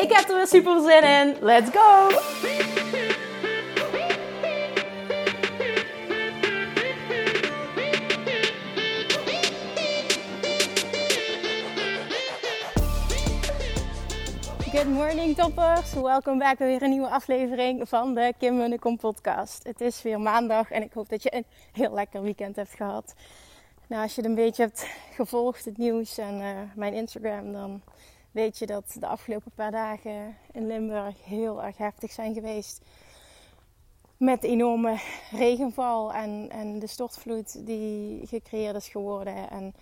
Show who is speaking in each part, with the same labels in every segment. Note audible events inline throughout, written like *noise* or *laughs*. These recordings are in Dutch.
Speaker 1: Ik heb er weer super zin in. Let's go! Good morning toppers, welkom bij weer een nieuwe aflevering van de Kim Munnekom podcast. Het is weer maandag en ik hoop dat je een heel lekker weekend hebt gehad. Nou, als je het een beetje hebt gevolgd, het nieuws en uh, mijn Instagram, dan weet je dat de afgelopen paar dagen in Limburg heel erg heftig zijn geweest. Met enorme regenval en, en de stortvloed die gecreëerd is geworden. En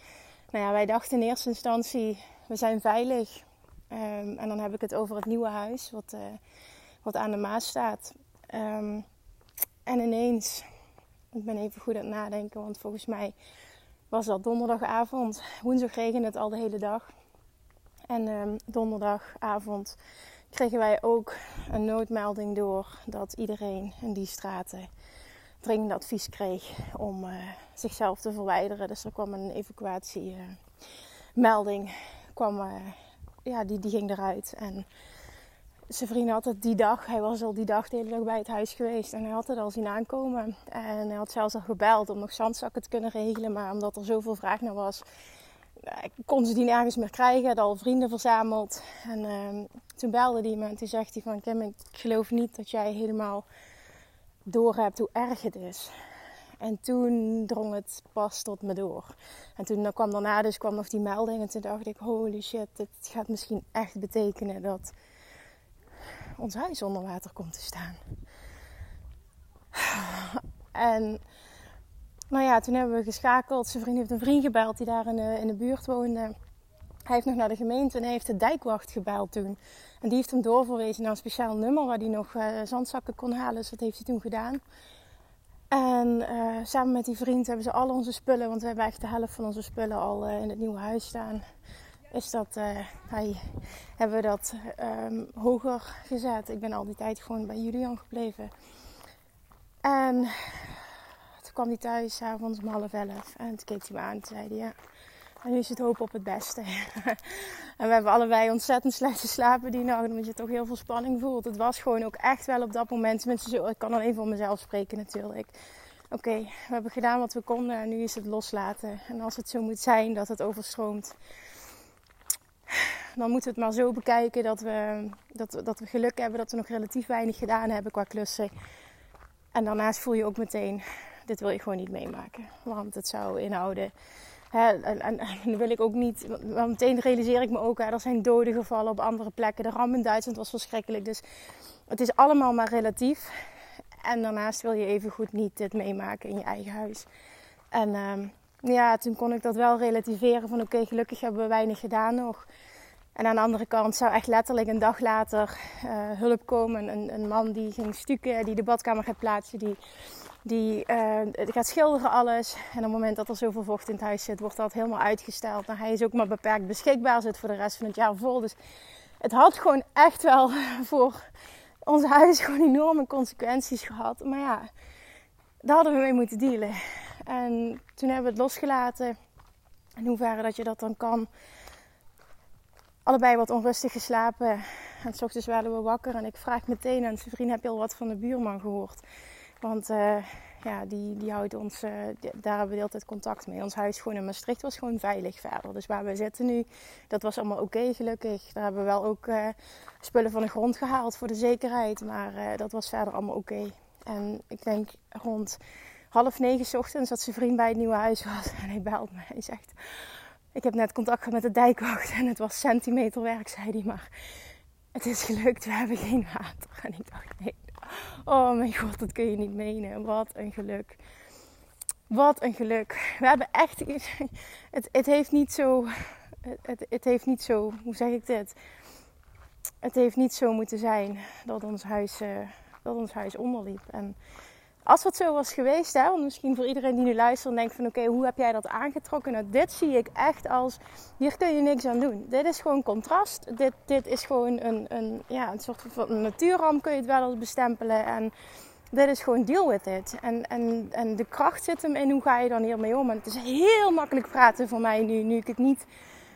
Speaker 1: nou ja, wij dachten in eerste instantie, we zijn veilig. Um, en dan heb ik het over het nieuwe huis wat, uh, wat aan de Maas staat. Um, en ineens, ik ben even goed aan het nadenken, want volgens mij was dat donderdagavond. Woensdag regende het al de hele dag. En um, donderdagavond kregen wij ook een noodmelding door dat iedereen in die straten dringend advies kreeg om uh, zichzelf te verwijderen. Dus er kwam een evacuatiemelding, uh, kwam, uh, ja, die, die ging eruit. En zijn vriend had het die dag, hij was al die dag de hele dag bij het huis geweest en hij had het al zien aankomen. En hij had zelfs al gebeld om nog zandzakken te kunnen regelen, maar omdat er zoveel vraag naar was, ik kon ze die nergens meer krijgen. Had al vrienden verzameld. En uh, toen belde hij me en toen zegt hij van... Kim, ik geloof niet dat jij helemaal doorhebt hoe erg het is. En toen drong het pas tot me door. En toen dan kwam daarna dus kwam nog die melding. En toen dacht ik, holy shit, dit gaat misschien echt betekenen dat ons huis onder water komt te staan. *sighs* En nou ja, toen hebben we geschakeld. Zijn vriend heeft een vriend gebeld die daar in de, in de buurt woonde. Hij heeft nog naar de gemeente en heeft de dijkwacht gebeld toen. En die heeft hem doorverwezen naar een speciaal nummer waar hij nog uh, zandzakken kon halen. Dus dat heeft hij toen gedaan. En uh, samen met die vriend hebben ze al onze spullen, want we hebben echt de helft van onze spullen al uh, in het nieuwe huis staan. Is dat, hij, hebben we dat um, hoger gezet. Ik ben al die tijd gewoon bij Julian gebleven. En kwam hij thuis, avonds om half elf. En toen keek hij me aan en zei hij, ja, en nu is het hoop op het beste. *laughs* en we hebben allebei ontzettend slecht geslapen die nacht, omdat je toch heel veel spanning voelt. Het was gewoon ook echt wel op dat moment, tenminste zo, ik kan alleen voor mezelf spreken natuurlijk. Oké, we hebben gedaan wat we konden en nu is het loslaten. En als het zo moet zijn dat het overstroomt, dan moeten we het maar zo bekijken dat we, dat, dat we geluk hebben dat we nog relatief weinig gedaan hebben qua klussen. En daarnaast voel je ook meteen, dit wil je gewoon niet meemaken. Want het zou inhouden. Hè, en, en, wil ik ook niet. Meteen realiseer ik me ook, hè, er zijn doden gevallen op andere plekken. De ramp in Duitsland was verschrikkelijk. Dus het is allemaal maar relatief. En daarnaast wil je even goed niet dit meemaken in je eigen huis. En um, ja, toen kon ik dat wel relativeren van oké, gelukkig hebben we weinig gedaan nog. En aan de andere kant zou echt letterlijk een dag later uh, hulp komen. Een, een, man die ging stukken, die de badkamer gaat plaatsen, die die uh, gaat schilderen alles. En op het moment dat er zoveel vocht in het huis zit, wordt dat helemaal uitgesteld. Nou, hij is ook maar beperkt beschikbaar, zit voor de rest van het jaar vol. Dus het had gewoon echt wel *laughs* voor ons huis gewoon enorme consequenties gehad. Maar ja, daar hadden we mee moeten dealen. En toen hebben we het losgelaten. In hoeverre dat je dat dan kan. Allebei wat onrustig geslapen. En s ochtends werden we wakker. En ik vraag meteen aan zijn heb je al wat van de buurman gehoord? Want uh, ja, die, die houdt ons, uh, daar hebben we de hele tijd contact mee. Ons huis gewoon in Maastricht was gewoon veilig verder. Dus waar we zitten nu, dat was allemaal oké gelukkig. Daar hebben we wel ook uh, spullen van de grond gehaald voor de zekerheid. Maar dat was verder allemaal oké. En ik denk rond half negen ochtends dat zijn vriend bij het nieuwe huis was. *laughs* En hij belt me. Hij zegt, ik heb net contact gehad met de dijkwacht. En het was centimeterwerk, zei hij. Maar het is gelukt, we hebben geen water. En ik dacht, nee, *laughs* Oh mijn god, dat kun je niet menen. Wat een geluk. Wat een geluk. We hebben echt. *laughs* Het, het heeft niet zo. Het, het heeft niet zo. Hoe zeg ik dit? het heeft niet zo moeten zijn dat ons huis, uh, dat ons huis onderliep. En als het zo was geweest, hè, want misschien voor iedereen die nu luistert en denkt van oké, hoe heb jij dat aangetrokken? Nou, dit zie ik echt als, hier kun je niks aan doen. Dit is gewoon contrast. Dit, dit is gewoon een, een, ja, een soort van natuurramp kun je het wel eens bestempelen. En dit is gewoon deal with it. En, en, en de kracht zit hem in hoe ga je dan hiermee om. Het is heel makkelijk praten voor mij nu, nu ik het niet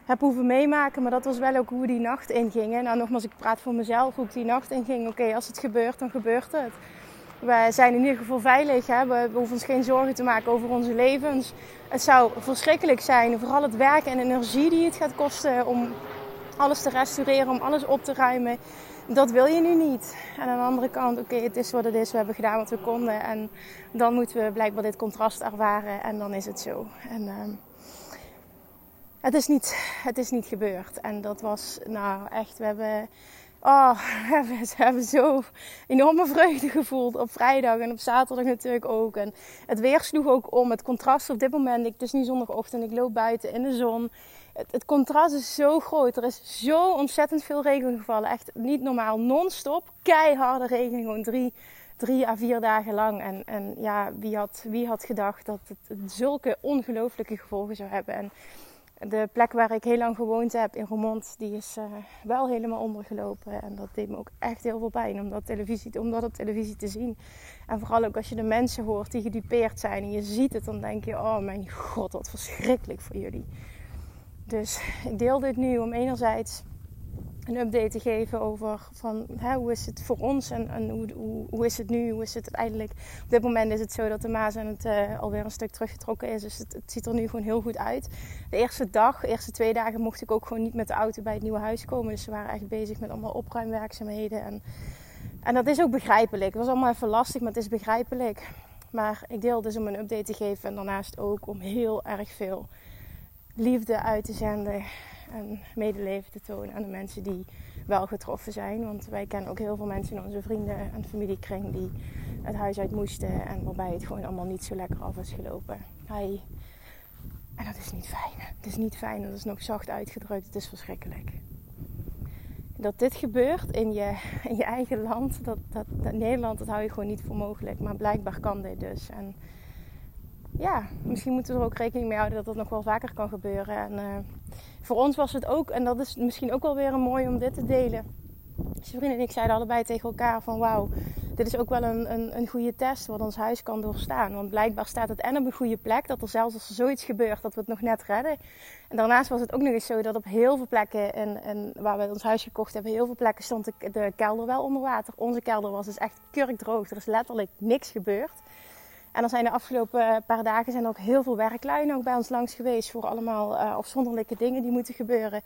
Speaker 1: heb hoeven meemaken. Maar dat was wel ook hoe die nacht inging. Nou, nogmaals, ik praat voor mezelf hoe ik die nacht inging. Oké, als het gebeurt, dan gebeurt het. We zijn in ieder geval veilig. Hè? We, hoeven ons geen zorgen te maken over onze levens. Het zou verschrikkelijk zijn, vooral het werk en energie die het gaat kosten om alles te restaureren, om alles op te ruimen. Dat wil je nu niet. En aan de andere kant, oké, het is wat het is. We hebben gedaan wat we konden. En dan moeten we blijkbaar dit contrast ervaren. En dan is het zo. En uh, het, is niet, het is niet gebeurd. En dat was, nou echt, we hebben Oh, *laughs* we hebben zo enorme vreugde gevoeld op vrijdag en op zaterdag natuurlijk ook. En het weer sloeg ook om. Het contrast op dit moment, ik, het is nu zondagochtend, ik loop buiten in de zon. Het, het, contrast is zo groot. Er is zo ontzettend veel regen gevallen. Echt niet normaal. Non-stop. Keiharde regen. Gewoon drie, drie à vier dagen lang. En, en ja, wie had, wie had gedacht dat het zulke ongelooflijke gevolgen zou hebben. En de plek waar ik heel lang gewoond heb in Roermond, die is uh, wel helemaal ondergelopen. En dat deed me ook echt heel veel pijn om televisie, om dat op televisie te zien. En vooral ook als je de mensen hoort die gedupeerd zijn en je ziet het, dan denk je: oh mijn god, wat verschrikkelijk voor jullie. Dus ik deel dit nu om enerzijds een update te geven over van, hoe is het voor ons en, en hoe, hoe, hoe, is het nu, hoe is het uiteindelijk. Op dit moment is het zo dat de Maas aan het uh, alweer een stuk teruggetrokken is, dus het, het, ziet er nu gewoon heel goed uit. De eerste dag, de eerste twee dagen mocht ik ook gewoon niet met de auto bij het nieuwe huis komen, dus ze waren echt bezig met allemaal opruimwerkzaamheden en, en dat is ook begrijpelijk. Het was allemaal even lastig, maar het is begrijpelijk. Maar ik deel dus om een update te geven en daarnaast ook om heel erg veel liefde uit te zenden en medeleven te tonen aan de mensen die wel getroffen zijn. Want wij kennen ook heel veel mensen in onze vrienden en familiekring die het huis uit moesten en waarbij het gewoon allemaal niet zo lekker af is gelopen. Hij... En dat is niet fijn. Het is niet fijn, dat is nog zacht uitgedrukt. Het is verschrikkelijk. Dat dit gebeurt in je, in je eigen land, dat, dat, Nederland, dat hou je gewoon niet voor mogelijk. Maar blijkbaar kan dit dus. En ja, misschien moeten we er ook rekening mee houden dat dat nog wel vaker kan gebeuren. En uh, voor ons was het ook, en dat is misschien ook wel weer een mooi om dit te delen. Vrienden en ik zeiden allebei tegen elkaar van wauw, dit is ook wel een, een, een goede test wat ons huis kan doorstaan. Want blijkbaar staat het en op een goede plek, dat er zelfs als er zoiets gebeurt, dat we het nog net redden. En daarnaast was het ook nog eens zo dat op heel veel plekken, en, en waar we ons huis gekocht hebben, heel veel plekken stond de, de kelder wel onder water. Onze kelder was dus echt kurkdroog, er is letterlijk niks gebeurd. En er zijn de afgelopen eh, paar dagen zijn ook heel veel werklui ook bij ons langs geweest voor allemaal uh, afzonderlijke dingen die moeten gebeuren.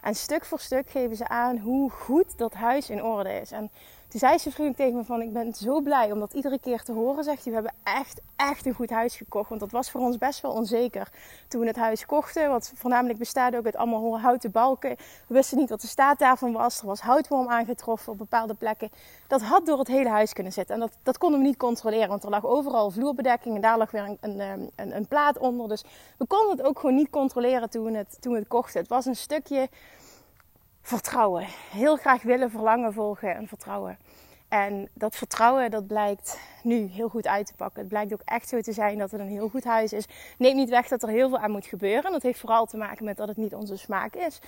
Speaker 1: En stuk voor stuk geven ze aan hoe goed dat huis in orde is. En toen zei ze vriendelijk tegen me van, ik ben zo blij om dat iedere keer te horen. Zegt hij, we hebben echt, echt een goed huis gekocht. Want dat was voor ons best wel onzeker toen we het huis kochten. Wat voornamelijk bestaat ook uit allemaal houten balken. We wisten niet wat de staat daarvan was. Er was houtworm aangetroffen op bepaalde plekken. Dat had door het hele huis kunnen zitten. En dat, dat konden we niet controleren. Want er lag overal vloerbedekking en daar lag weer een, een, ehm, een, een plaat onder. Dus we konden het ook gewoon niet controleren toen we het, toen we het kochten. Het was een stukje vertrouwen. Heel graag willen, verlangen, volgen en vertrouwen. En dat vertrouwen, dat blijkt nu heel goed uit te pakken. Het blijkt ook echt zo te zijn dat het een heel goed huis is. Neemt niet weg dat er heel veel aan moet gebeuren. Dat heeft vooral te maken met dat het niet onze smaak is.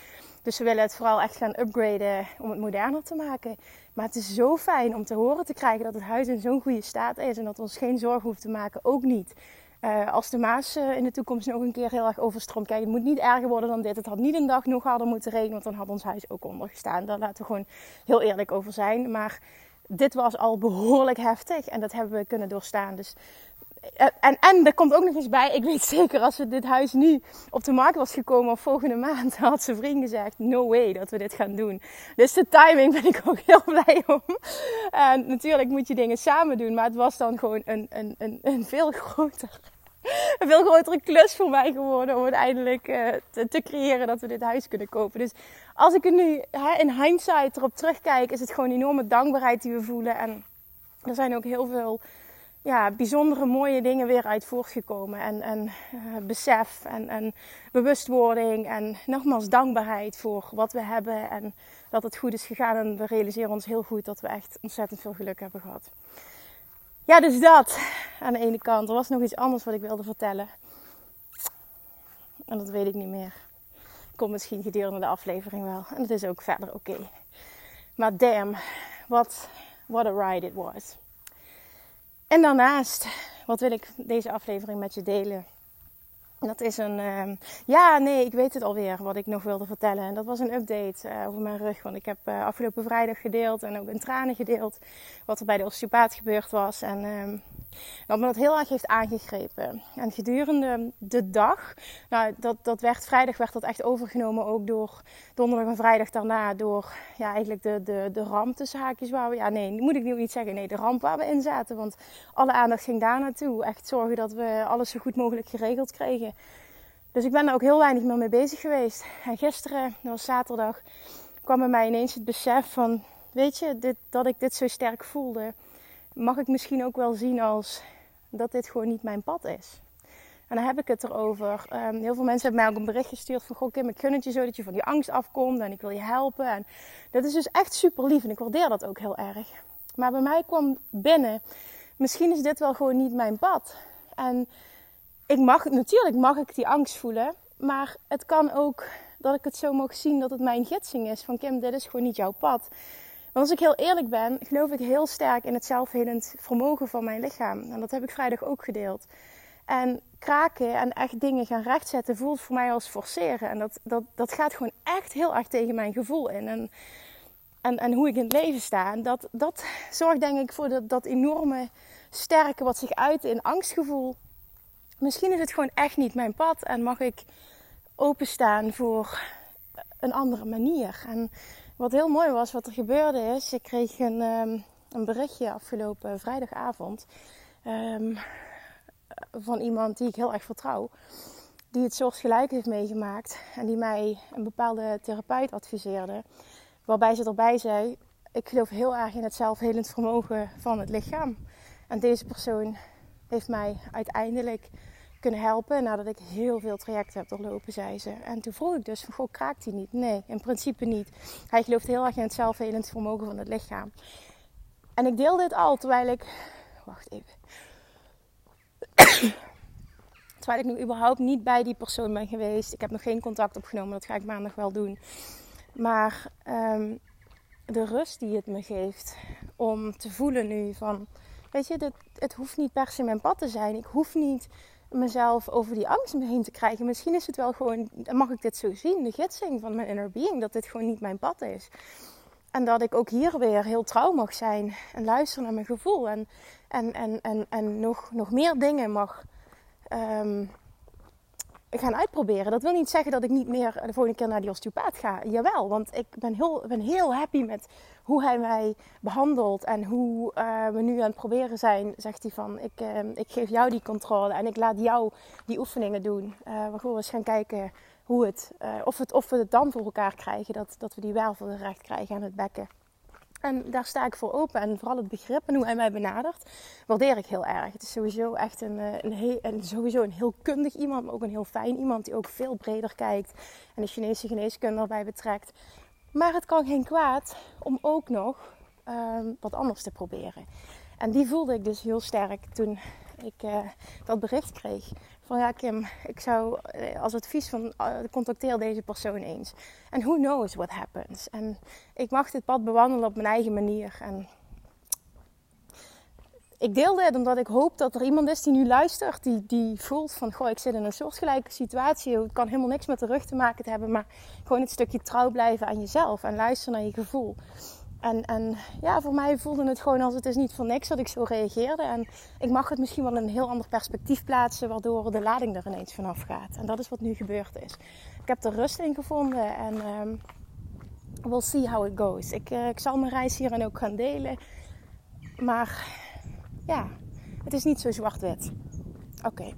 Speaker 1: Dus we willen het vooral echt gaan upgraden om het moderner te maken. Maar het is zo fijn om te horen te krijgen dat het huis in zo'n goede staat is. En dat we ons geen zorgen hoeven te maken, ook niet. Uh, als de Maas uh, in de toekomst nog een keer heel erg overstroomt. Kijk, het moet niet erger worden dan dit. Het had niet een dag nog harder moeten regenen, want dan had ons huis ook ondergestaan. Daar laten we gewoon heel eerlijk over zijn. Maar dit was al behoorlijk heftig en dat hebben we kunnen doorstaan. Dus, en, en er komt ook nog eens bij, ik weet zeker als we dit huis nu op de markt was gekomen of volgende maand, *laughs* had zijn vriend gezegd, no way dat we dit gaan doen. Dus de timing ben ik ook heel blij om. En natuurlijk moet je dingen samen doen, maar het was dan gewoon een, een, een, een veel groter een veel grotere klus voor mij geworden om uiteindelijk uh, te, te, creëren dat we dit huis kunnen kopen. Dus als ik er nu in hindsight erop terugkijk, is het gewoon een enorme dankbaarheid die we voelen. En er zijn ook heel veel ja, bijzondere mooie dingen weer uit voortgekomen. En, en uh, besef en, en bewustwording en nogmaals dankbaarheid voor wat we hebben en dat het goed is gegaan. En we realiseren ons heel goed dat we echt ontzettend veel geluk hebben gehad. Ja, dus dat aan de ene kant. Er was nog iets anders wat ik wilde vertellen. En dat weet ik niet meer. Komt misschien gedurende de aflevering wel. En dat is ook verder oké. Maar damn, what, what a ride it was. En daarnaast, wat wil ik deze aflevering met je delen? Dat is een. Uh, ja, nee, ik weet het alweer wat ik nog wilde vertellen. En dat was een update uh, over mijn rug. Want ik heb uh, afgelopen vrijdag gedeeld en ook in tranen gedeeld. Wat er bij de osteopaat gebeurd was. En dat me dat heel erg heeft aangegrepen. En gedurende de dag, nou, dat, dat werd vrijdag werd dat echt overgenomen ook door donderdag en vrijdag daarna. Door ja, eigenlijk de, de, de ramp tussen haakjes waar we. Ja, nee, moet ik nu niet zeggen. Nee, de ramp waar we in zaten. Want alle aandacht ging daar naartoe. Echt zorgen dat we alles zo goed mogelijk geregeld kregen. Dus ik ben er ook heel weinig meer mee bezig geweest. En gisteren, dat was zaterdag, kwam bij mij ineens het besef van: weet je, dit, dat ik dit zo sterk voelde mag ik misschien ook wel zien als dat dit gewoon niet mijn pad is. En dan heb ik het erover. Um, heel veel mensen hebben mij ook een bericht gestuurd van... Goh Kim, ik gun het je zo dat je van die angst afkomt en ik wil je helpen. En dat is dus echt super lief en ik waardeer dat ook heel erg. Maar bij mij kwam binnen... Misschien is dit wel gewoon niet mijn pad. En ik mag, natuurlijk mag ik die angst voelen. Maar het kan ook dat ik het zo mag zien dat het mijn gidsing is. Van Kim, dit is gewoon niet jouw pad. Als ik heel eerlijk ben, geloof ik heel sterk in het zelfhelend vermogen van mijn lichaam. En dat heb ik vrijdag ook gedeeld. En kraken en echt dingen gaan rechtzetten voelt voor mij als forceren. En dat, dat, dat gaat gewoon echt heel erg tegen mijn gevoel in. En, en, en hoe ik in het leven sta. En dat, dat zorgt denk ik voor dat, dat enorme sterke wat zich uit in angstgevoel. Misschien is het gewoon echt niet mijn pad. En mag ik openstaan voor een andere manier. En wat heel mooi was, wat er gebeurde is, ik kreeg een, um, een berichtje afgelopen vrijdagavond um, van iemand die ik heel erg vertrouw, die het soortgelijk heeft meegemaakt en die mij een bepaalde therapeut adviseerde, waarbij ze erbij zei: Ik geloof heel erg in het zelfhelend vermogen van het lichaam. En deze persoon heeft mij uiteindelijk kunnen helpen nadat ik heel veel trajecten heb doorlopen, zei ze. En toen vroeg ik dus goh, kraakt hij niet? Nee, in principe niet. Hij gelooft heel erg in het zelfhelend vermogen van het lichaam. En ik deel dit al terwijl ik... Wacht even. *coughs* terwijl ik nu überhaupt niet bij die persoon ben geweest. Ik heb nog geen contact opgenomen, dat ga ik maandag wel doen. Maar um, de rust die het me geeft om te voelen nu van... Weet je, dit, het hoeft niet per se mijn pad te zijn. Ik hoef niet mezelf over die angst heen te krijgen. Misschien is het wel gewoon, mag ik dit zo zien, de gidsing van mijn inner being, dat dit gewoon niet mijn pad is. En dat ik ook hier weer heel trouw mag zijn en luisteren naar mijn gevoel. En, en, en, en, en nog, nog meer dingen mag um, gaan uitproberen. Dat wil niet zeggen dat ik niet meer de volgende keer naar die osteopaat ga. Jawel, want ik ben heel, ben heel happy met hoe hij mij behandelt en hoe uh, we nu aan het proberen zijn. Zegt hij van, ik, uh, ik geef jou die controle en ik laat jou die oefeningen doen. Uh, we gaan eens gaan kijken hoe het, of, het, of we het dan voor elkaar krijgen. Dat, dat we die wervel recht krijgen aan het bekken. En daar sta ik voor open. En vooral het begrip en hoe hij mij benadert, waardeer ik heel erg. Het is sowieso echt een, een, heel, sowieso een heel kundig iemand, maar ook een heel fijn iemand die ook veel breder kijkt. En de Chinese geneeskunde erbij betrekt. Maar het kan geen kwaad om ook nog um, wat anders te proberen. En die voelde ik dus heel sterk toen ik uh, dat bericht kreeg. Van ja, Kim, ik zou uh, als advies van uh, contacteer deze persoon eens. En who knows what happens. En ik mag dit pad bewandelen op mijn eigen manier. En ik deel dit omdat ik hoop dat er iemand is die nu luistert, die, die voelt van, goh, ik zit in een soortgelijke situatie. Het kan helemaal niks met de rug te maken hebben, maar gewoon het stukje trouw blijven aan jezelf en luisteren naar je gevoel. En, en ja, voor mij voelde het gewoon als het is niet voor niks dat ik zo reageerde. En ik mag het misschien wel in een heel ander perspectief plaatsen, waardoor de lading er ineens vanaf gaat. En dat is wat nu gebeurd is. Ik heb er rust in gevonden en um, we'll see how it goes. Ik, uh, ik zal mijn reis hierin ook gaan delen. Maar ja, het is niet zo zwart-wit. Oké.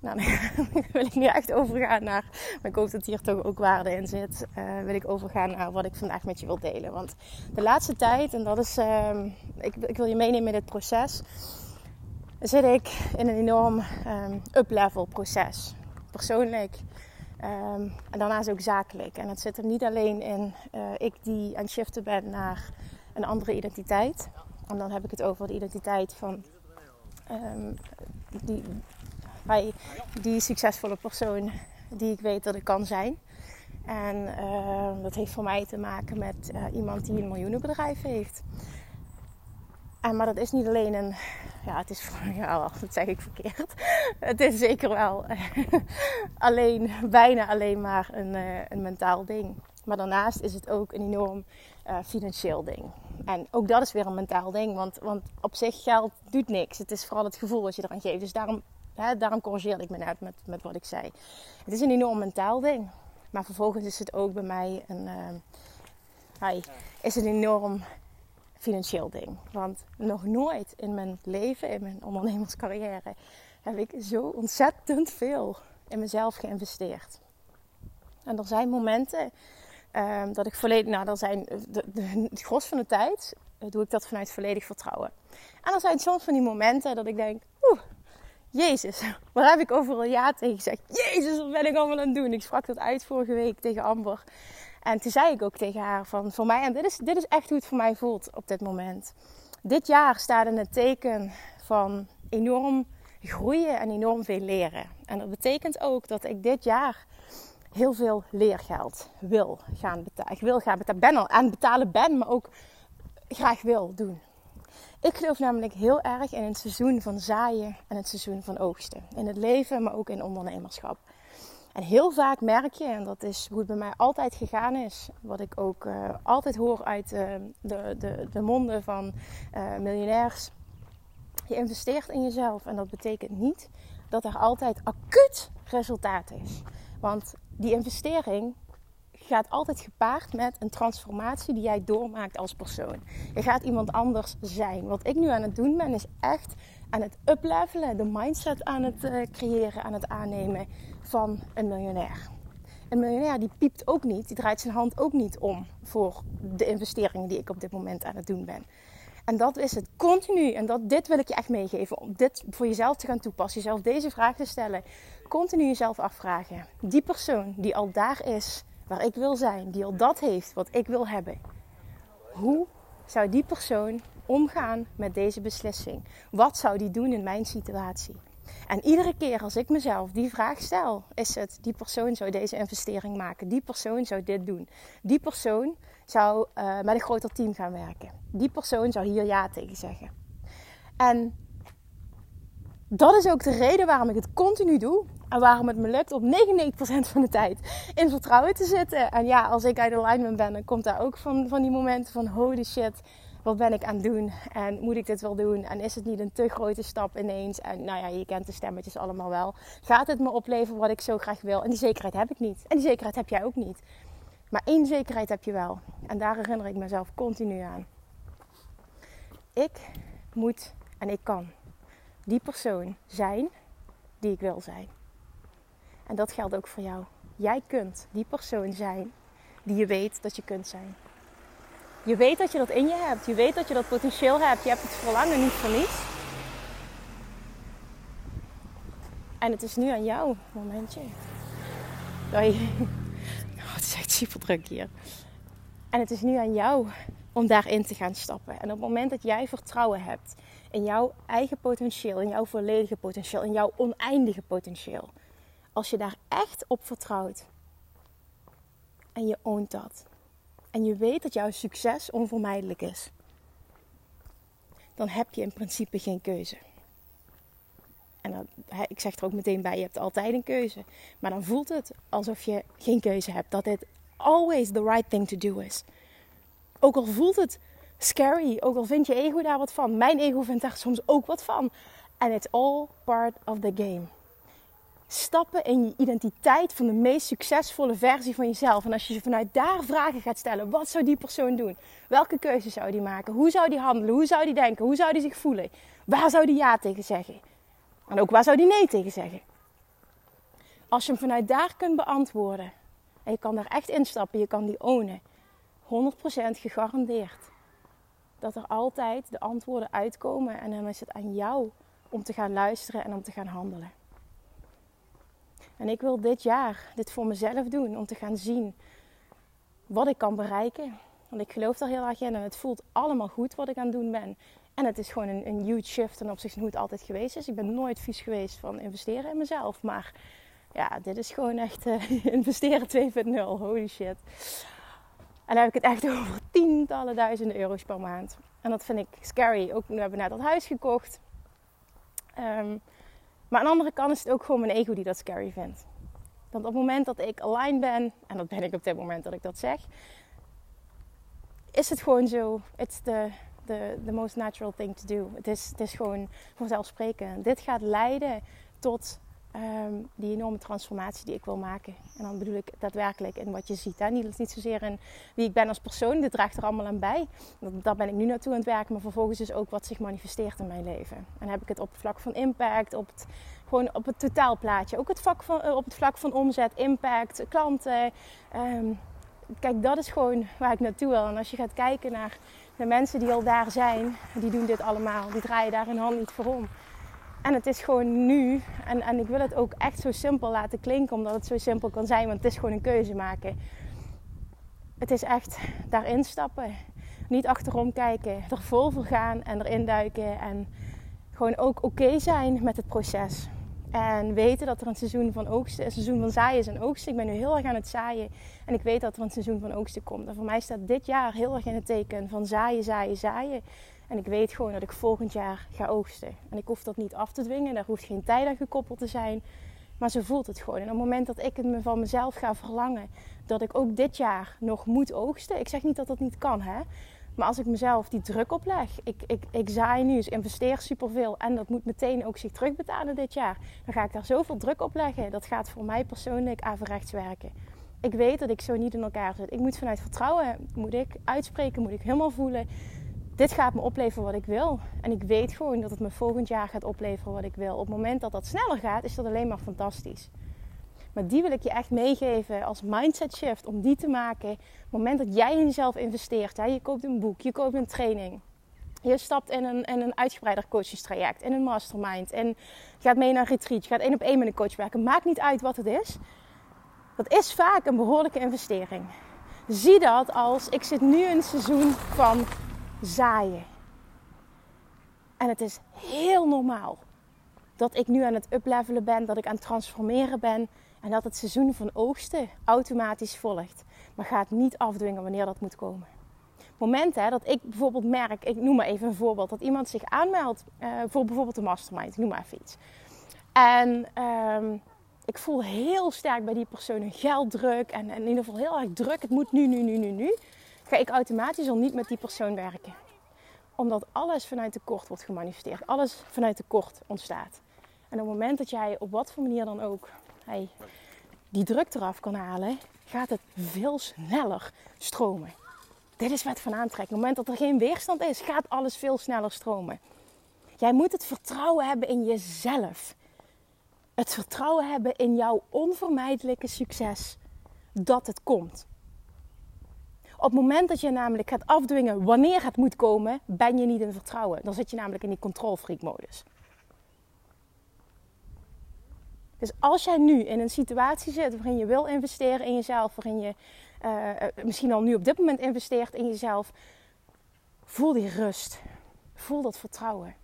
Speaker 1: Nou, *laughs* dan wil ik nu echt overgaan naar, maar ik hoop dat hier toch ook waarde in zit. Uh, wil ik overgaan naar wat ik vandaag met je wil delen. Want de laatste tijd, en dat is, uh, ik, ik, wil je meenemen in dit proces. zit ik in een enorm um, up-level proces. Persoonlijk um, en daarnaast ook zakelijk. En het zit er niet alleen in uh, ik die aan het shiften ben naar een andere identiteit. En dan heb ik het over de identiteit van die, die, die succesvolle persoon die ik weet dat ik kan zijn. En uh, dat heeft voor mij te maken met uh, iemand die een miljoenenbedrijf heeft. En, maar dat is niet alleen een. Ja, het is. *laughs* Ja, dat zeg ik verkeerd. *laughs* Het is zeker wel *laughs* alleen, bijna alleen maar een, een mentaal ding. Maar daarnaast is het ook een enorm financieel ding. En ook dat is weer een mentaal ding. Want, want op zich geld doet niks. Het is vooral het gevoel dat je eraan geeft. Dus daarom, daarom corrigeerde ik me net met, met wat ik zei. Het is een enorm mentaal ding. Maar vervolgens is het ook bij mij een, uh, is een enorm financieel ding. Want nog nooit in mijn leven, in mijn ondernemerscarrière, heb ik zo ontzettend veel in mezelf geïnvesteerd. En er zijn momenten um, dat ik volledig, nou, er zijn de, de, het gros van de tijd uh, doe ik dat vanuit volledig vertrouwen. En er zijn soms van die momenten dat ik denk, Jezus, *laughs* waar heb ik overal ja tegen gezegd? Jezus, wat ben ik allemaal aan het doen? Ik sprak dat uit vorige week tegen Amber. En toen zei ik ook tegen haar van voor mij, en dit is, dit is echt hoe het voor mij voelt op dit moment. Dit jaar staat in het teken van enorm groeien en enorm veel leren. En dat betekent ook dat ik dit jaar heel veel leergeld wil gaan betalen. Ik wil gaan betalen, ben al betalen ben, maar ook graag wil doen. Ik geloof namelijk heel erg in het seizoen van zaaien en het seizoen van oogsten. In het leven, maar ook in ondernemerschap. En heel vaak merk je, en dat is hoe het bij mij altijd gegaan is, wat ik ook uh, altijd hoor uit uh, de, de, de, monden van uh, miljonairs. Je investeert in jezelf en dat betekent niet dat er altijd acuut resultaat is. Want die investering gaat altijd gepaard met een transformatie die jij doormaakt als persoon. Je gaat iemand anders zijn. Wat ik nu aan het doen ben, is echt aan het uplevelen, de mindset aan het uh, creëren, aan het aannemen van een miljonair. Een miljonair die piept ook niet, die draait zijn hand ook niet om voor de investeringen die ik op dit moment aan het doen ben. En dat is het continu. En dat, dit wil ik je echt meegeven. Om dit voor jezelf te gaan toepassen. Jezelf deze vraag te stellen. Continu jezelf afvragen. Die persoon die al daar is waar ik wil zijn, die al dat heeft wat ik wil hebben. Hoe zou die persoon omgaan met deze beslissing? Wat zou die doen in mijn situatie? En iedere keer als ik mezelf die vraag stel, is het: die persoon zou deze investering maken, die persoon zou dit doen, die persoon zou uh, met een groter team gaan werken, die persoon zou hier ja tegen zeggen. En dat is ook de reden waarom ik het continu doe. En waarom het me lukt om 99% van de tijd in vertrouwen te zitten. En ja, als ik uit alignment ben, dan komt daar ook van, van die momenten van holy shit, wat ben ik aan het doen? En moet ik dit wel doen? En is het niet een te grote stap ineens? En nou ja, je kent de stemmetjes allemaal wel. Gaat het me opleveren wat ik zo graag wil? En die zekerheid heb ik niet. En die zekerheid heb jij ook niet. Maar één zekerheid heb je wel. En daar herinner ik mezelf continu aan. Ik moet en ik kan die persoon zijn die ik wil zijn. En dat geldt ook voor jou. Jij kunt die persoon zijn die je weet dat je kunt zijn. Je weet dat je dat in je hebt. Je weet dat je dat potentieel hebt. Je hebt het verlangen niet niets. En het is nu aan jou, momentje. Hoi. *laughs* Oh, het is echt super druk hier. En het is nu aan jou om daarin te gaan stappen. En op het moment dat jij vertrouwen hebt in jouw eigen potentieel, in jouw volledige potentieel, in jouw oneindige potentieel. Als je daar echt op vertrouwt en je oont dat. En je weet dat jouw succes onvermijdelijk is. Dan heb je in principe geen keuze. En dan, ik zeg er ook meteen bij, je hebt altijd een keuze. Maar dan voelt het alsof je geen keuze hebt. Dat dit always the right thing to do is. Ook al voelt het scary. Ook al vindt je ego daar wat van. Mijn ego vindt daar soms ook wat van. And it's all part of the game. Stappen in je identiteit van de meest succesvolle versie van jezelf. En als je vanuit daar vragen gaat stellen. Wat zou die persoon doen? Welke keuze zou die maken? Hoe zou die handelen? Hoe zou die denken? Hoe zou die zich voelen? Waar zou die ja tegen zeggen? En ook waar zou die nee tegen zeggen? Als je hem vanuit daar kunt beantwoorden. En je kan daar echt instappen. Je kan die ownen. 100% gegarandeerd dat er altijd de antwoorden uitkomen. En dan is het aan jou om te gaan luisteren en om te gaan handelen. En ik wil dit jaar dit voor mezelf doen om te gaan zien wat ik kan bereiken. Want ik geloof daar heel erg in en het voelt allemaal goed wat ik aan het doen ben. En het is gewoon een, een huge shift ten opzichte van hoe het altijd geweest is. Ik ben nooit vies geweest van investeren in mezelf. Maar ja, dit is gewoon echt uh, *laughs* investeren 2.0. Holy shit. En dan heb ik het echt over tientallen duizenden euro's per maand. En dat vind ik scary. Ook nu hebben we net dat huis gekocht. Um, maar aan de andere kant is het ook gewoon mijn ego die dat scary vindt. Want op het moment dat ik aligned ben, en dat ben ik op dit moment dat ik dat zeg, is het gewoon zo. It's the, the, the most natural thing to do. Het is, het is gewoon vanzelfsprekend. Dit gaat leiden tot Ehm, die enorme transformatie die ik wil maken. En dan bedoel ik daadwerkelijk in wat je ziet. Hè? Niet, niet zozeer in wie ik ben als persoon, dit draagt er allemaal aan bij. Dat, daar ben ik nu naartoe aan het werken, maar vervolgens is ook wat zich manifesteert in mijn leven. En heb ik het op het vlak van impact, op het, gewoon op het totaalplaatje. Ook het vlak van, eh, op het vlak van omzet, impact, klanten. Ehm, kijk, dat is gewoon waar ik naartoe wil. En als je gaat kijken naar de mensen die al daar zijn, die doen dit allemaal. Die draaien daar hun hand niet voor om. En het is gewoon nu. En, en ik wil het ook echt zo simpel laten klinken, omdat het zo simpel kan zijn. Want het is gewoon een keuze maken. Het is echt daarin stappen. Niet achterom kijken. Er vol voor gaan en erin duiken. En gewoon ook oké zijn met het proces. En weten dat er een seizoen van oogsten, een seizoen van zaaien is en oogsten. Ik ben nu heel erg aan het zaaien. En ik weet dat er een seizoen van oogsten komt. En voor mij staat dit jaar heel erg in het teken van zaaien, zaaien, zaaien. En ik weet gewoon dat ik volgend jaar ga oogsten. En ik hoef dat niet af te dwingen. Daar hoeft geen tijd aan gekoppeld te zijn. Maar zo voelt het gewoon. En op het moment dat ik het me van mezelf ga verlangen, dat ik ook dit jaar nog moet oogsten. Ik zeg niet dat dat niet kan, hè. Maar als ik mezelf die druk opleg, ik, ik, ik zaai nu, dus investeer superveel en dat moet meteen ook zich terugbetalen dit jaar. Dan ga ik daar zoveel druk op leggen. Dat gaat voor mij persoonlijk averechts werken. Ik weet dat ik zo niet in elkaar zit. Ik moet vanuit vertrouwen, moet ik uitspreken, moet ik helemaal voelen dit gaat me opleveren wat ik wil. En ik weet gewoon dat het me volgend jaar gaat opleveren wat ik wil. Op het moment dat dat sneller gaat, is dat alleen maar fantastisch. Maar die wil ik je echt meegeven als mindset shift om die te maken. Op het moment dat jij in jezelf investeert, hè, je koopt een boek, je koopt een training. Je stapt in een, in een uitgebreider coachingstraject, in een mastermind. En gaat mee naar een retreat, je gaat één op één met een coach werken. Maakt niet uit wat het is. Dat is vaak een behoorlijke investering. Zie dat als, ik zit nu in een seizoen van zaaien. En het is heel normaal dat ik nu aan het uplevelen ben, dat ik aan het transformeren ben en dat het seizoen van oogsten automatisch volgt. Maar gaat niet afdwingen wanneer dat moet komen. Momenten dat ik bijvoorbeeld merk, ik noem maar even een voorbeeld, dat iemand zich aanmeldt uh, voor bijvoorbeeld een mastermind, ik noem maar even iets. En uh, ik voel heel sterk bij die persoon een gelddruk en, en in ieder geval heel erg druk. Het moet nu, nu, nu, nu, nu ga ik automatisch al niet met die persoon werken. Omdat alles vanuit tekort wordt gemanifesteerd. Alles vanuit tekort ontstaat. En op het moment dat jij op wat voor manier dan ook die druk eraf kan halen, gaat het veel sneller stromen. Dit is wat van aantrekking. Op het moment dat er geen weerstand is, gaat alles veel sneller stromen. Jij moet het vertrouwen hebben in jezelf. Het vertrouwen hebben in jouw onvermijdelijke succes. Dat het komt. Op het moment dat je namelijk gaat afdwingen wanneer het moet komen, ben je niet in vertrouwen. Dan zit je namelijk in die control freak modus. Dus als jij nu in een situatie zit waarin je wil investeren in jezelf, waarin je uh, misschien al nu op dit moment investeert in jezelf, voel die rust. Voel dat vertrouwen.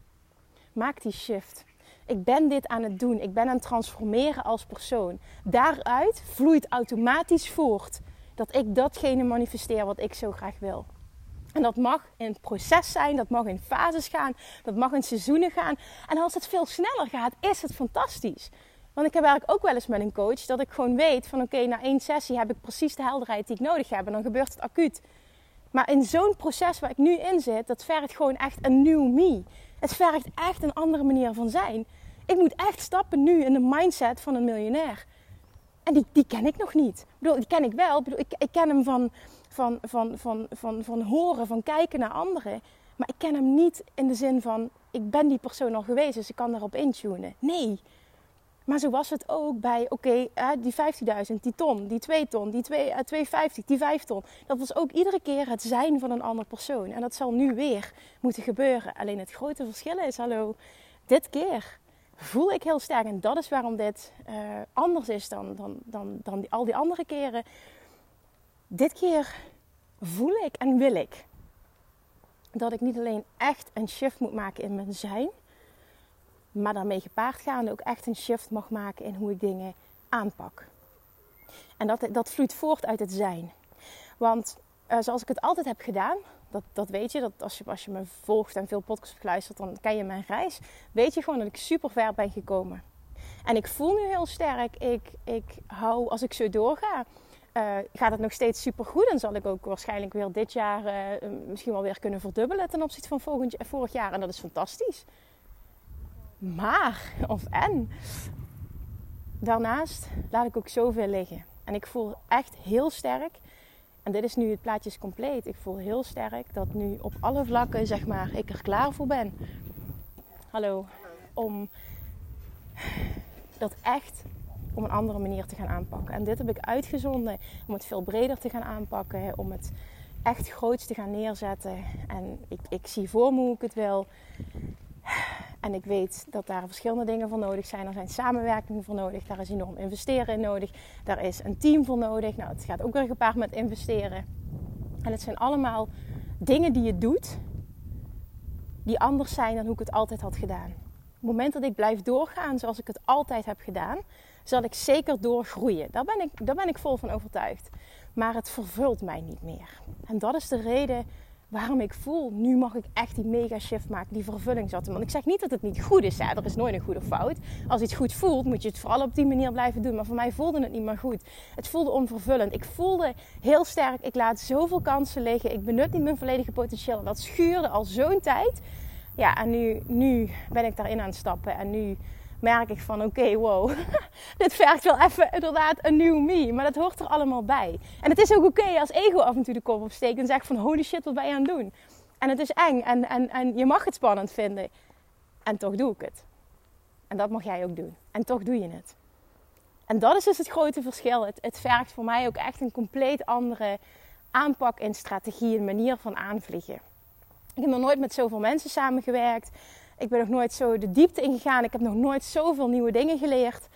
Speaker 1: Maak die shift. Ik ben dit aan het doen. Ik ben aan het transformeren als persoon. Daaruit vloeit automatisch voort dat ik datgene manifesteer wat ik zo graag wil. En dat mag in proces zijn, dat mag in fases gaan, dat mag in seizoenen gaan. En als het veel sneller gaat, is het fantastisch. Want ik heb eigenlijk ook wel eens met een coach dat ik gewoon weet van oké, na één sessie heb ik precies de helderheid die ik nodig heb en dan gebeurt het acuut. Maar in zo'n proces waar ik nu in zit, dat vergt gewoon echt een new me. Het vergt echt een andere manier van zijn. Ik moet echt stappen nu in de mindset van een miljonair. En die, die ken ik nog niet. Ik bedoel, die ken ik wel. Ik, bedoel, ik, ik ken hem van, van, van, van, van, van horen, van kijken naar anderen. Maar ik ken hem niet in de zin van, ik ben die persoon al geweest, dus ik kan daarop intunen. Nee. Maar zo was het ook bij, oké, die 15.000, die ton, die 2 ton, die 2, uh, 250, die 5 ton. Dat was ook iedere keer het zijn van een andere persoon. En dat zal nu weer moeten gebeuren. Alleen het grote verschil is, hallo, dit keer voel ik heel sterk. En dat is waarom dit uh, anders is dan, dan, dan, dan die, al die andere keren. Dit keer voel ik en wil ik dat ik niet alleen echt een shift moet maken in mijn zijn, maar daarmee gepaard gaande ook echt een shift mag maken in hoe ik dingen aanpak. En dat, dat vloeit voort uit het zijn. Want uh, zoals ik het altijd heb gedaan, dat, dat weet je, dat als, je, als je me volgt en veel podcasts hebt geluisterd, dan ken je mijn reis. Weet je gewoon dat ik super ver ben gekomen. En ik voel nu heel sterk, ik, ik hou, als ik zo doorga, uh, gaat het nog steeds super goed. En zal ik ook waarschijnlijk weer dit jaar uh, misschien wel weer kunnen verdubbelen ten opzichte van vorig jaar. En dat is fantastisch. Maar, of en, daarnaast laat ik ook zoveel liggen. En ik voel echt heel sterk, en dit is nu het plaatje is compleet. Ik voel heel sterk dat nu op alle vlakken, zeg maar, ik er klaar voor ben. Hallo. Om dat echt op een andere manier te gaan aanpakken. En dit heb ik uitgezonden om het veel breder te gaan aanpakken. Om het echt groots te gaan neerzetten. En ik, ik zie voor me hoe ik het wil. En ik weet dat daar verschillende dingen voor nodig zijn. Er zijn samenwerkingen voor nodig. Daar is enorm investeren in nodig. Daar is een team voor nodig. Nou, het gaat ook weer gepaard met investeren. En het zijn allemaal dingen die je doet die anders zijn dan hoe ik het altijd had gedaan. Op het moment dat ik blijf doorgaan zoals ik het altijd heb gedaan, zal ik zeker doorgroeien. Daar ben ik, daar ben ik vol van overtuigd. Maar het vervult mij niet meer. En dat is de reden waarom ik voel, nu mag ik echt die mega shift maken, die vervulling zetten. Want ik zeg niet dat het niet goed is, hè? er is nooit een goede fout. Als iets goed voelt, moet je het vooral op die manier blijven doen. Maar voor mij voelde het niet meer goed. Het voelde onvervullend. Ik voelde heel sterk, ik laat zoveel kansen liggen. Ik benut niet mijn volledige potentieel. En dat schuurde al zo'n tijd. Ja, en nu, nu ben ik daarin aan het stappen. En nu merk ik van oké, wow, *laughs* dit vergt wel even inderdaad een nieuw me. Maar dat hoort er allemaal bij. En het is ook oké als ego af en toe de kop opsteekt en zegt van holy shit, wat ben je aan het doen? En het is eng en, en, en je mag het spannend vinden. En toch doe ik het. En dat mag jij ook doen. En toch doe je het. En dat is dus het grote verschil. Het, het vergt voor mij ook echt een compleet andere aanpak en strategie, een manier van aanvliegen. Ik heb nog nooit met zoveel mensen samengewerkt. Ik ben nog nooit zo de diepte ingegaan. Ik heb nog nooit zoveel nieuwe dingen geleerd.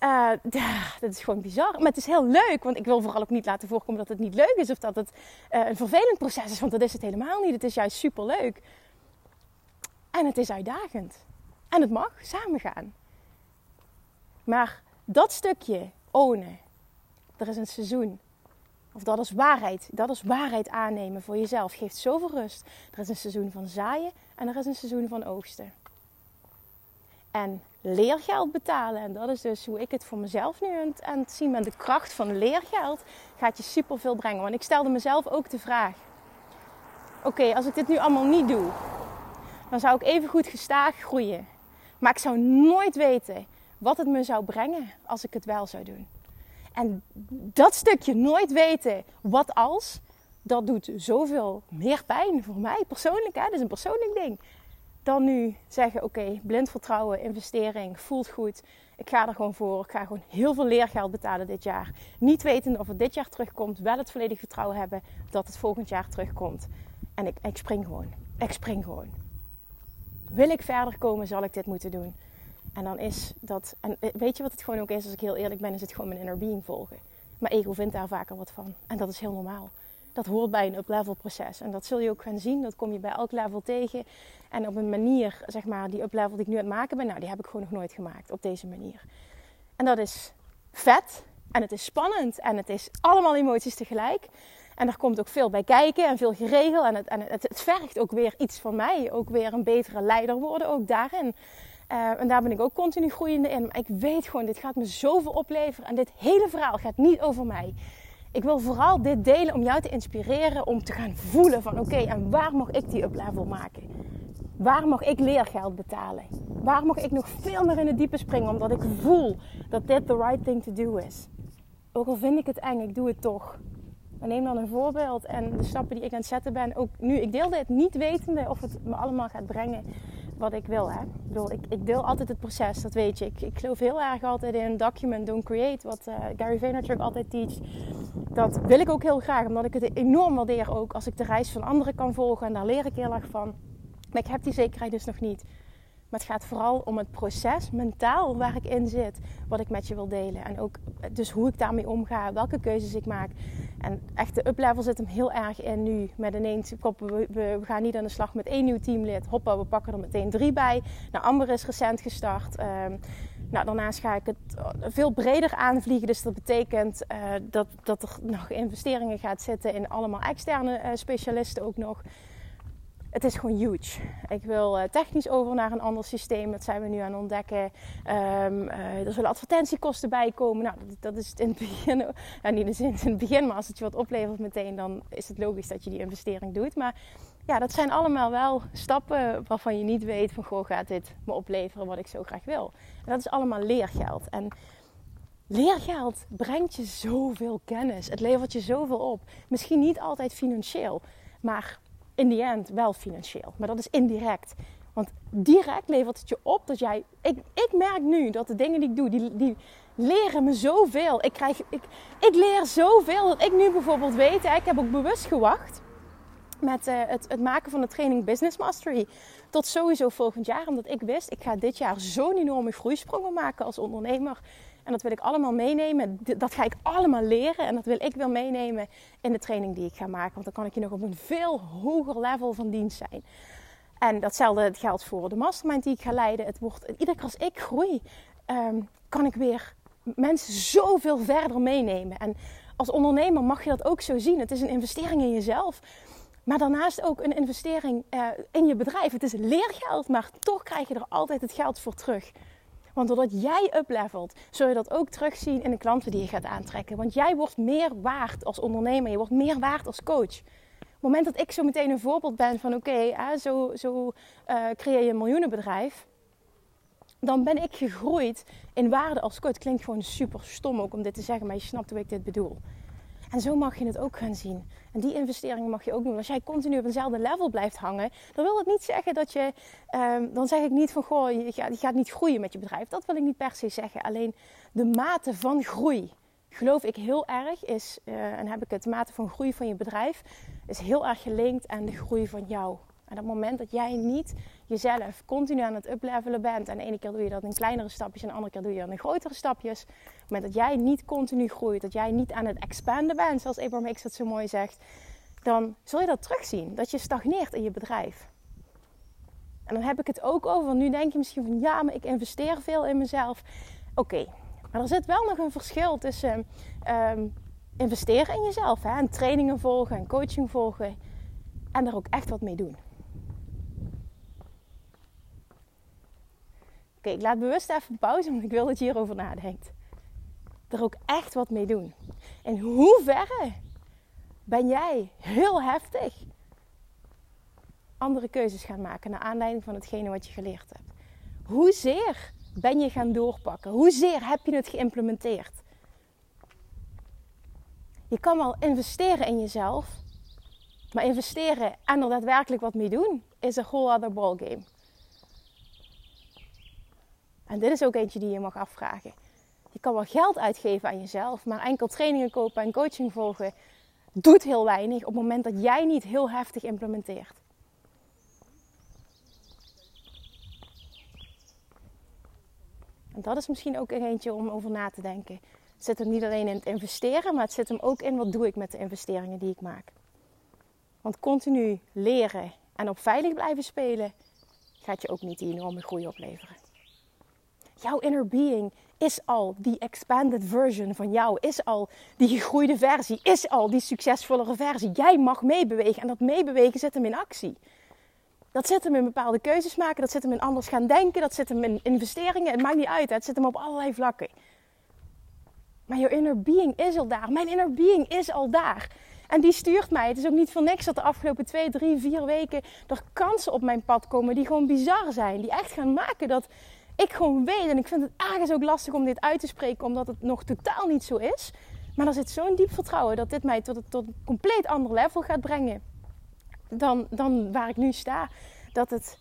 Speaker 1: Uh, *laughs* dat is gewoon bizar. Maar het is heel leuk, want ik wil vooral ook niet laten voorkomen dat het niet leuk is of dat het uh, een vervelend proces is, want dat is het helemaal niet. Het is juist super leuk. En het is uitdagend. En het mag samen gaan. Maar dat stukje ownen, er is een seizoen. Of dat is waarheid. Dat is waarheid aannemen voor jezelf. Geeft zoveel rust. Er is een seizoen van zaaien en er is een seizoen van oogsten. En leergeld betalen, en dat is dus hoe ik het voor mezelf nu aan het, zien ben. De kracht van leergeld gaat je superveel brengen. Want ik stelde mezelf ook de vraag: oké, als ik dit nu allemaal niet doe, dan zou ik even goed gestaag groeien. Maar ik zou nooit weten wat het me zou brengen als ik het wel zou doen. En dat stukje nooit weten wat als, dat doet zoveel meer pijn voor mij persoonlijk. Hè? Dat is een persoonlijk ding. Dan nu zeggen: oké, blind vertrouwen, investering, voelt goed. Ik ga er gewoon voor. Ik ga gewoon heel veel leergeld betalen dit jaar. Niet weten of het dit jaar terugkomt. Wel het volledig vertrouwen hebben dat het volgend jaar terugkomt. En ik, ik spring gewoon. Ik spring gewoon. Wil ik verder komen, zal ik dit moeten doen. En dan is dat, en weet je wat het gewoon ook is, als ik heel eerlijk ben, is het gewoon mijn inner being volgen. Mijn ego vindt daar vaker wat van. En dat is heel normaal. Dat hoort bij een up-level proces. En dat zul je ook gaan zien. Dat kom je bij elk level tegen. En op een manier, zeg maar, die up-level die ik nu aan het maken ben, nou, die heb ik gewoon nog nooit gemaakt op deze manier. En dat is vet. En het is spannend. En het is allemaal emoties tegelijk. En er komt ook veel bij kijken en veel geregeld. En het, en het, het vergt ook weer iets van mij. Ook weer een betere leider worden, ook daarin. Uh, en daar ben ik ook continu groeiende in. Maar ik weet gewoon, dit gaat me zoveel opleveren. En dit hele verhaal gaat niet over mij. Ik wil vooral dit delen om jou te inspireren om te gaan voelen van oké, en waar mag ik die up-level maken? Waar mag ik leergeld betalen? Waar mag ik nog veel meer in het diepe springen omdat ik voel dat dit the right thing to do is? Ook al vind ik het eng, ik doe het toch. Maar neem dan een voorbeeld en de stappen die ik aan het zetten ben. Ook nu, ik deel dit niet wetende of het me allemaal gaat brengen wat ik wil. Hè? Ik, bedoel, ik, ik, deel altijd het proces, dat weet je. Ik, ik geloof heel erg altijd in document, don't create. Wat uh, Gary Vaynerchuk altijd teacht. Dat wil ik ook heel graag, omdat ik het enorm waardeer ook als ik de reis van anderen kan volgen. En daar leer ik heel erg van. Maar ik heb die zekerheid dus nog niet. Maar het gaat vooral om het proces, mentaal, waar ik in zit. Wat ik met je wil delen. En ook dus hoe ik daarmee omga. Welke keuzes ik maak. En echt de uplevel zit hem heel erg in nu. Met ineens, we, we, gaan niet aan de slag met één nieuw teamlid. Hoppa, we pakken er meteen drie bij. Nou, Amber is recent gestart. Um, nou, daarnaast ga ik het veel breder aanvliegen. Dus dat betekent uh, dat, dat er nog investeringen gaat zitten in allemaal externe uh, specialisten ook nog het is gewoon huge. Ik wil eh, technisch over naar een ander systeem. Dat zijn we nu aan het ontdekken. Um, er zullen advertentiekosten bij komen. Nou, dat, dat is het in het *laughs* begin. Ja, niet in het begin, maar als het je wat oplevert meteen, dan is het logisch dat je die investering doet. Maar ja, dat zijn allemaal wel stappen waarvan je niet weet van goh, gaat dit me opleveren wat ik zo graag wil. En dat is allemaal leergeld. En leergeld brengt je zoveel kennis. Het levert je zoveel op. Misschien niet altijd financieel, maar in die end wel financieel. Maar dat is indirect. Want direct levert het je op dat jij. Ik, ik merk nu dat de dingen die ik doe, die, die leren me zoveel. Ik, krijg, ik, ik leer zoveel dat ik nu bijvoorbeeld weet. ik heb ook bewust gewacht met uh, het, het, maken van de training Business Mastery. Tot sowieso volgend jaar. Omdat ik wist, ik ga dit jaar zo'n enorme groeisprongen maken als ondernemer. En dat wil ik allemaal meenemen. Dat ga ik allemaal leren. En dat wil ik wel meenemen in de training die ik ga maken. Want dan kan ik je nog op een veel hoger level van dienst zijn. En datzelfde geldt voor de mastermind die ik ga leiden. Het wordt, iedere keer als ik groei, ehm, kan ik weer mensen zoveel verder meenemen. En als ondernemer mag je dat ook zo zien. Het is een investering in jezelf. Maar daarnaast ook een investering uh, in je bedrijf. Het is leergeld, maar toch krijg je er altijd het geld voor terug. Want doordat jij uplevelt, zul je dat ook terugzien in de klanten die je gaat aantrekken. Want jij wordt meer waard als ondernemer, je wordt meer waard als coach. Op het moment dat ik zo meteen een voorbeeld ben van oké, zo, zo uh, creëer je een miljoenenbedrijf. Dan ben ik gegroeid in waarde als coach. Klinkt gewoon super stom ook om dit te zeggen, maar je snapt hoe ik dit bedoel. En zo mag je het ook gaan zien. En die investeringen mag je ook doen. Als jij continu op eenzelfde level blijft hangen, dan wil dat niet zeggen dat je. Um, dan zeg ik niet van goh, je gaat, niet groeien met je bedrijf. Dat wil ik niet per se zeggen. Alleen de mate van groei, geloof ik heel erg, is, uh, en heb ik het, de mate van groei van je bedrijf, is heel erg gelinkt aan de groei van jou. Op het moment dat jij niet jezelf continu aan het uplevelen bent. En de ene keer doe je dat in kleinere stapjes en de andere keer doe je dat in grotere stapjes. Op het moment dat jij niet continu groeit, dat jij niet aan het expanden bent, zoals Abraham Hicks dat zo mooi zegt. Dan zul je dat terugzien, dat je stagneert in je bedrijf. En dan heb ik het ook over, nu denk je misschien van ja, maar ik investeer veel in mezelf. Oké, maar er zit wel nog een verschil tussen um, investeren in jezelf hè, en trainingen volgen en coaching volgen en er ook echt wat mee doen. Ik laat bewust even pauze, want ik wil dat je hierover nadenkt. Er ook echt wat mee doen. In hoeverre ben jij heel heftig andere keuzes gaan maken naar aanleiding van hetgene wat je geleerd hebt? Hoezeer ben je gaan doorpakken? Hoezeer heb je het geïmplementeerd? Je kan wel investeren in jezelf, maar investeren en er daadwerkelijk wat mee doen is een whole other ballgame. En dit is ook eentje die je mag afvragen. Je kan wel geld uitgeven aan jezelf, maar enkel trainingen kopen en coaching volgen doet heel weinig op het moment dat jij niet heel heftig implementeert. En dat is misschien ook eentje om over na te denken. Het zit hem niet alleen in het investeren, maar het zit hem ook in wat doe ik met de investeringen die ik maak. Want continu leren en op veilig blijven spelen gaat je ook niet die enorme groei opleveren. Jouw inner being is al die expanded version van jou, is al die gegroeide versie, is al die succesvollere versie. Jij mag meebewegen en dat meebewegen zit hem in actie. Dat zit hem in bepaalde keuzes maken, dat zit hem in anders gaan denken, dat zit hem in investeringen. Het maakt niet uit, het zit hem op allerlei vlakken. Maar jouw inner being is al daar. Mijn inner being is al daar. En die stuurt mij. Het is ook niet voor niks dat de afgelopen twee, drie, vier weken er kansen op mijn pad komen die gewoon bizar zijn. Die echt gaan maken dat ik gewoon weet, en ik vind het ergens ook lastig om dit uit te spreken, omdat het nog totaal niet zo is. Maar er zit zo'n diep vertrouwen dat dit mij tot, een compleet ander level gaat brengen dan, dan waar ik nu sta. Dat het,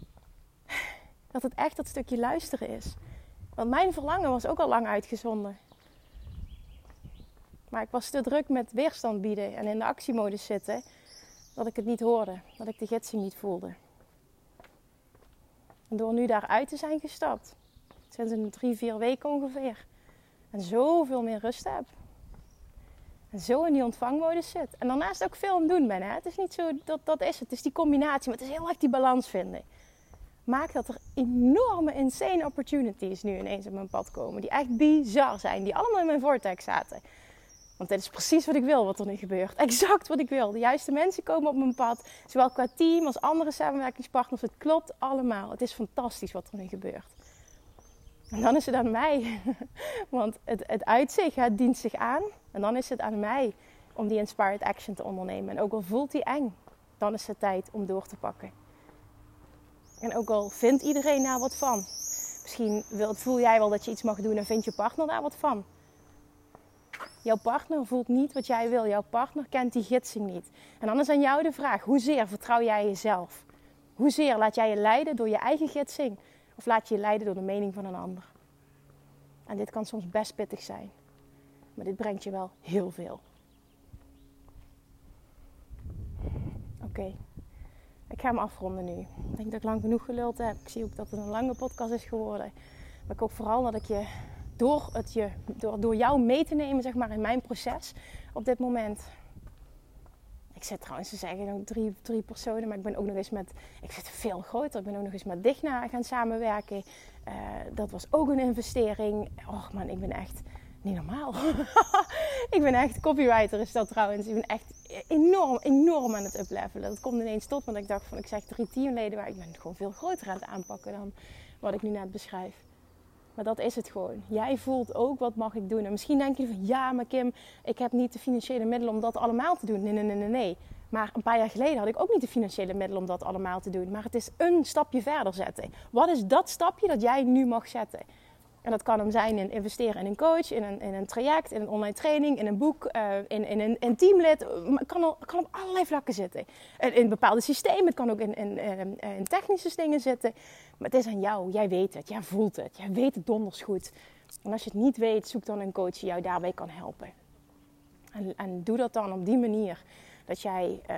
Speaker 1: dat het echt dat stukje luisteren is. Want mijn verlangen was ook al lang uitgezonden. Maar ik was te druk met weerstand bieden en in de actiemodus zitten, dat ik het niet hoorde, dat ik de gidsing niet voelde. En door nu daaruit te zijn gestapt, sinds een drie, vier weken ongeveer, en zoveel meer rust heb. En zo in die ontvangmodus zit. En daarnaast ook veel aan doen ben. Hè? Het is niet zo, dat, dat is het. Het is die combinatie, maar het is heel erg die balans vinden. Maakt dat er enorme, insane opportunities nu ineens op mijn pad komen. Die echt bizar zijn. Die allemaal in mijn vortex zaten. Want dit is precies wat ik wil, wat er nu gebeurt. Exact wat ik wil. De juiste mensen komen op mijn pad. Zowel qua team als andere samenwerkingspartners. Het klopt allemaal. Het is fantastisch wat er nu gebeurt. En dan is het aan mij. *laughs* Want het, het uitzicht, dient zich aan. En dan is het aan mij om die inspired action te ondernemen. En ook al voelt die eng, dan is het tijd om door te pakken. En ook al vindt iedereen daar wat van. Misschien voel jij wel dat je iets mag doen en vindt je partner daar wat van. Jouw partner voelt niet wat jij wil. Jouw partner kent die gidsing niet. En dan is aan jou de vraag: hoezeer vertrouw jij jezelf? Hoezeer laat jij je leiden door je eigen gidsing? Of laat je je leiden door de mening van een ander? En dit kan soms best pittig zijn. Maar dit brengt je wel heel veel. Oké, ik ga hem afronden nu. Ik denk dat ik lang genoeg geluld heb. Ik zie ook dat het een lange podcast is geworden. Maar ik hoop vooral dat ik je door, het je, door, door jou mee te nemen zeg maar, in mijn proces op dit moment. Zit trouwens te zeggen drie, drie personen, maar ik ben ook nog eens met. Ik zit veel groter. Ik ben ook nog eens met Digna gaan samenwerken. Uh, dat was ook een investering. Och man, ik ben echt niet normaal. *laughs* ik ben echt, copywriter is dat trouwens. Ik ben echt enorm, enorm aan het uplevelen. Dat komt ineens tot, want ik dacht van, ik zeg drie teamleden, maar ik ben gewoon veel groter aan het aanpakken dan wat ik nu net beschrijf. Maar dat is het gewoon. Jij voelt ook wat mag ik doen. En misschien denk je van ja, maar Kim, ik heb niet de financiële middelen om dat allemaal te doen. Nee, nee, nee, nee, nee. Maar een paar jaar geleden had ik ook niet de financiële middelen om dat allemaal te doen. Maar het is een stapje verder zetten. Wat is dat stapje dat jij nu mag zetten? En dat kan hem zijn in investeren in een coach, in een, in een traject, in een online training, in een boek, uh, in, in, een, in teamlid. Het kan, kan op allerlei vlakken zitten. In, in bepaalde systemen, het kan ook in, in, in, technische dingen zitten. Maar het is aan jou. Jij weet het, jij voelt het, jij weet het donders goed. En als je het niet weet, zoek dan een coach die jou daarbij kan helpen. En, en doe dat dan op die manier. Dat jij uh,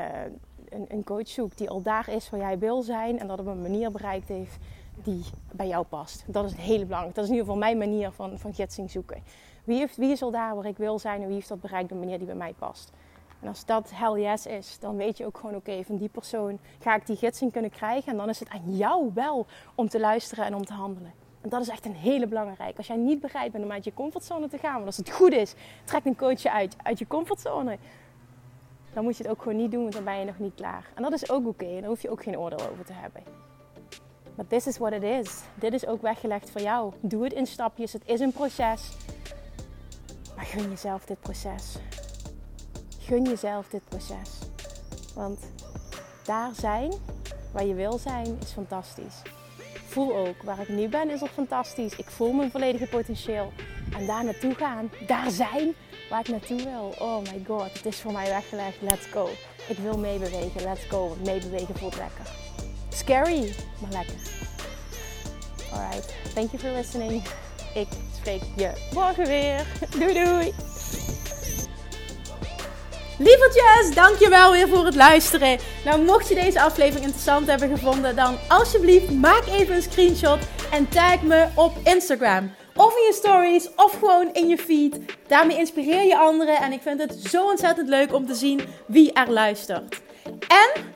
Speaker 1: een, een coach zoekt die al daar is waar jij wil zijn en dat op een manier bereikt heeft die bij jou past. Dat is het hele belangrijk. Dat is in ieder geval mijn manier van, van gidsing zoeken. Wie, heeft, wie is al daar waar ik wil zijn en wie heeft dat bereikt op een manier die bij mij past? En als dat hell yes is, dan weet je ook gewoon oké, van die persoon ga ik die gidsing kunnen krijgen. En dan is het aan jou wel om te luisteren en om te handelen. En dat is echt een hele belangrijke. Als jij niet bereid bent om uit je comfortzone te gaan, want als het goed is, trek een coach je uit, uit je comfortzone. Dan moet je het ook gewoon niet doen, want dan ben je nog niet klaar. En dat is ook oké. En daar hoef je ook geen oordeel over te hebben. Maar this is what it is. Dit is ook weggelegd voor jou. Doe het in stapjes. Het is een proces. Maar gun jezelf dit proces. Gun jezelf dit proces. Want daar zijn waar je wil zijn is fantastisch. Voel ook waar ik nu ben is ook fantastisch. Ik voel mijn volledige potentieel. En daar naartoe gaan, daar zijn waar ik naartoe wil. Oh my god, het is voor mij weggelegd. Let's go. Ik wil meebewegen. Let's go. Meebewegen voelt lekker. Scary, maar lekker. Alright, thank you for listening. Ik spreek je morgen weer. *laughs* Doei doei! Lievertjes, dankjewel weer voor het luisteren. Nou, mocht je deze aflevering interessant hebben gevonden, dan alsjeblieft maak even een screenshot en tag me op Instagram. Of in je stories, of gewoon in je feed. Daarmee inspireer je anderen en ik vind het zo ontzettend leuk om te zien wie er luistert. En